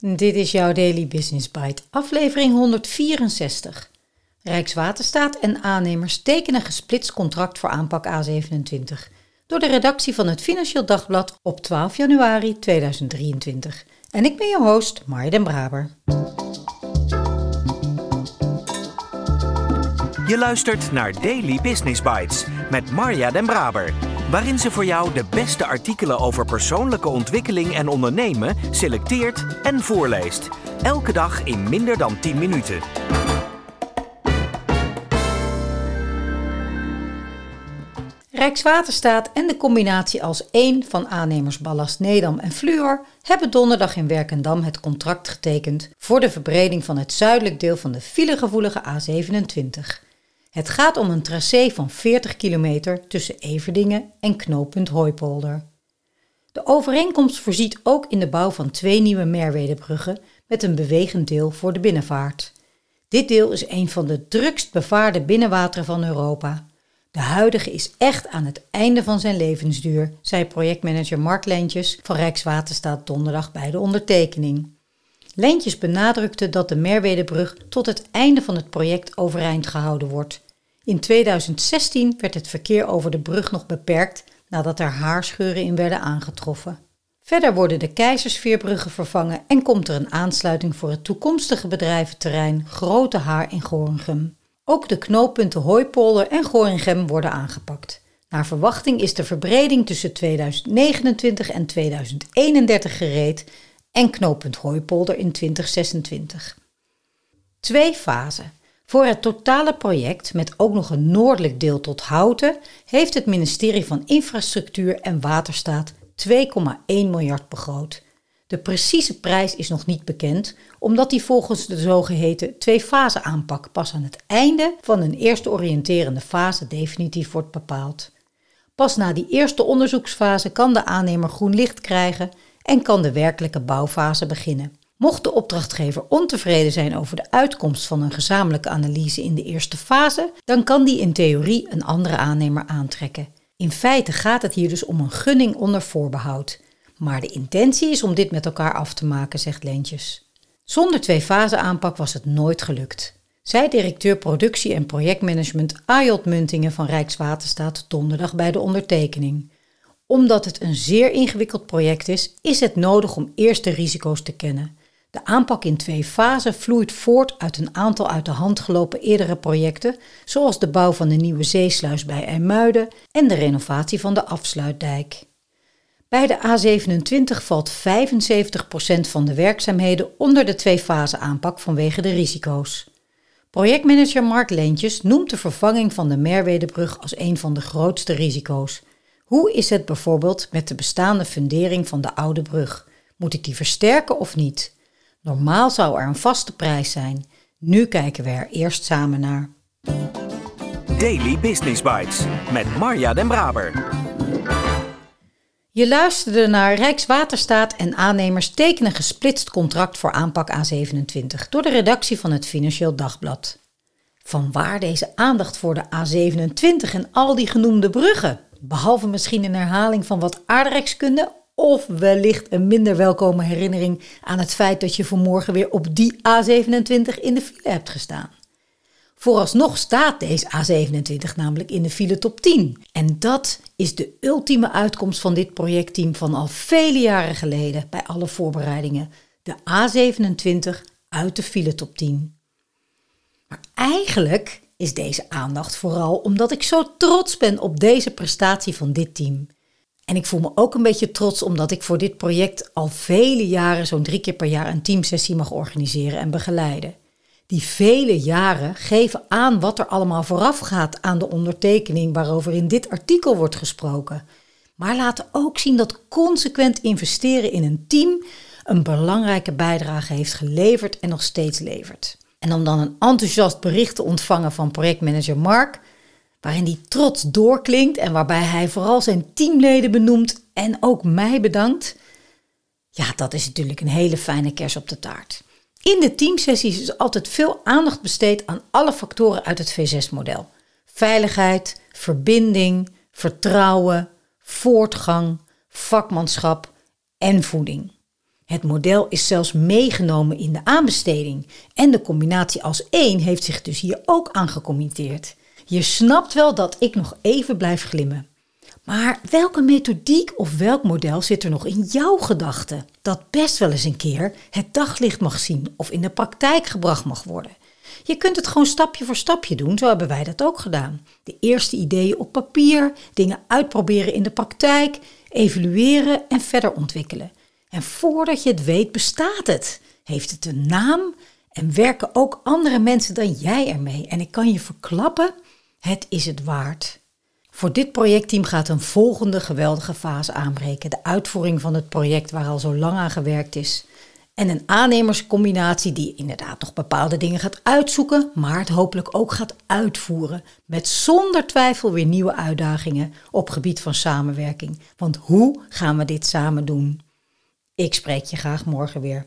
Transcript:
Dit is jouw Daily Business Bite, aflevering 164. Rijkswaterstaat en aannemers tekenen gesplitst contract voor aanpak A27 door de redactie van het Financieel Dagblad op 12 januari 2023. En ik ben je host, Marja den Braber. Je luistert naar Daily Business Bites met Marja den Braber waarin ze voor jou de beste artikelen over persoonlijke ontwikkeling en ondernemen selecteert en voorleest. Elke dag in minder dan 10 minuten. Rijkswaterstaat en de combinatie als één van aannemers Ballast Nedam en Fluor hebben donderdag in Werkendam het contract getekend voor de verbreding van het zuidelijk deel van de filegevoelige A27. Het gaat om een tracé van 40 kilometer tussen Everdingen en knooppunt Hooipolder. De overeenkomst voorziet ook in de bouw van twee nieuwe Merwedebruggen met een bewegend deel voor de binnenvaart. Dit deel is een van de drukst bevaarde binnenwateren van Europa. De huidige is echt aan het einde van zijn levensduur, zei projectmanager Mark Lentjes van Rijkswaterstaat donderdag bij de ondertekening. Lentjes benadrukte dat de Merwedebrug tot het einde van het project overeind gehouden wordt. In 2016 werd het verkeer over de brug nog beperkt nadat er haarscheuren in werden aangetroffen. Verder worden de Keizersveerbruggen vervangen en komt er een aansluiting voor het toekomstige bedrijventerrein Grote Haar in Gorinchem. Ook de knooppunten Hooipolder en Gorinchem worden aangepakt. Naar verwachting is de verbreding tussen 2029 en 2031 gereed en knooppunt Hooipolder in 2026. Twee fasen. Voor het totale project, met ook nog een noordelijk deel tot Houten, heeft het ministerie van Infrastructuur en Waterstaat 2,1 miljard begroot. De precieze prijs is nog niet bekend, omdat die volgens de zogeheten twee-fase aanpak pas aan het einde van een eerste oriënterende fase definitief wordt bepaald. Pas na die eerste onderzoeksfase kan de aannemer groen licht krijgen en kan de werkelijke bouwfase beginnen. Mocht de opdrachtgever ontevreden zijn over de uitkomst van een gezamenlijke analyse in de eerste fase, dan kan die in theorie een andere aannemer aantrekken. In feite gaat het hier dus om een gunning onder voorbehoud. Maar de intentie is om dit met elkaar af te maken, zegt Lentjes. Zonder twee-fase aanpak was het nooit gelukt. Zij directeur productie en projectmanagement Ayot Muntingen van Rijkswaterstaat donderdag bij de ondertekening. Omdat het een zeer ingewikkeld project is, is het nodig om eerst de risico's te kennen. De aanpak in twee fasen vloeit voort uit een aantal uit de hand gelopen eerdere projecten, zoals de bouw van de nieuwe zeesluis bij IJmuiden en de renovatie van de afsluitdijk. Bij de A27 valt 75% van de werkzaamheden onder de twee-fase aanpak vanwege de risico's. Projectmanager Mark Leentjes noemt de vervanging van de Merwedebrug als een van de grootste risico's. Hoe is het bijvoorbeeld met de bestaande fundering van de oude brug? Moet ik die versterken of niet? Normaal zou er een vaste prijs zijn. Nu kijken we er eerst samen naar. Daily Business Bites met Marja Den Braber. Je luisterde naar Rijkswaterstaat en aannemers tekenen gesplitst contract voor aanpak A27 door de redactie van het Financieel Dagblad. Vanwaar deze aandacht voor de A27 en al die genoemde bruggen? Behalve misschien een herhaling van wat aardrijkskunde of wellicht een minder welkome herinnering aan het feit dat je vanmorgen weer op die A27 in de file hebt gestaan. Vooralsnog staat deze A27 namelijk in de file top 10. En dat is de ultieme uitkomst van dit projectteam van al vele jaren geleden bij alle voorbereidingen. De A27 uit de file top 10. Maar eigenlijk is deze aandacht vooral omdat ik zo trots ben op deze prestatie van dit team. En ik voel me ook een beetje trots omdat ik voor dit project al vele jaren, zo'n drie keer per jaar, een teamsessie mag organiseren en begeleiden. Die vele jaren geven aan wat er allemaal vooraf gaat aan de ondertekening waarover in dit artikel wordt gesproken. Maar laten ook zien dat consequent investeren in een team een belangrijke bijdrage heeft geleverd en nog steeds levert. En om dan een enthousiast bericht te ontvangen van projectmanager Mark, waarin hij trots doorklinkt en waarbij hij vooral zijn teamleden benoemt en ook mij bedankt. Ja, dat is natuurlijk een hele fijne kers op de taart. In de teamsessies is altijd veel aandacht besteed aan alle factoren uit het V6-model. Veiligheid, verbinding, vertrouwen, voortgang, vakmanschap en voeding. Het model is zelfs meegenomen in de aanbesteding en de combinatie als één heeft zich dus hier ook aangecommitteerd. Je snapt wel dat ik nog even blijf glimmen. Maar welke methodiek of welk model zit er nog in jouw gedachten dat best wel eens een keer het daglicht mag zien of in de praktijk gebracht mag worden? Je kunt het gewoon stapje voor stapje doen, zo hebben wij dat ook gedaan. De eerste ideeën op papier, dingen uitproberen in de praktijk, evalueren en verder ontwikkelen. En voordat je het weet, bestaat het. Heeft het een naam en werken ook andere mensen dan jij ermee. En ik kan je verklappen, het is het waard. Voor dit projectteam gaat een volgende geweldige fase aanbreken. De uitvoering van het project waar al zo lang aan gewerkt is. En een aannemerscombinatie die inderdaad nog bepaalde dingen gaat uitzoeken, maar het hopelijk ook gaat uitvoeren. Met zonder twijfel weer nieuwe uitdagingen op gebied van samenwerking. Want hoe gaan we dit samen doen? Ik spreek je graag morgen weer.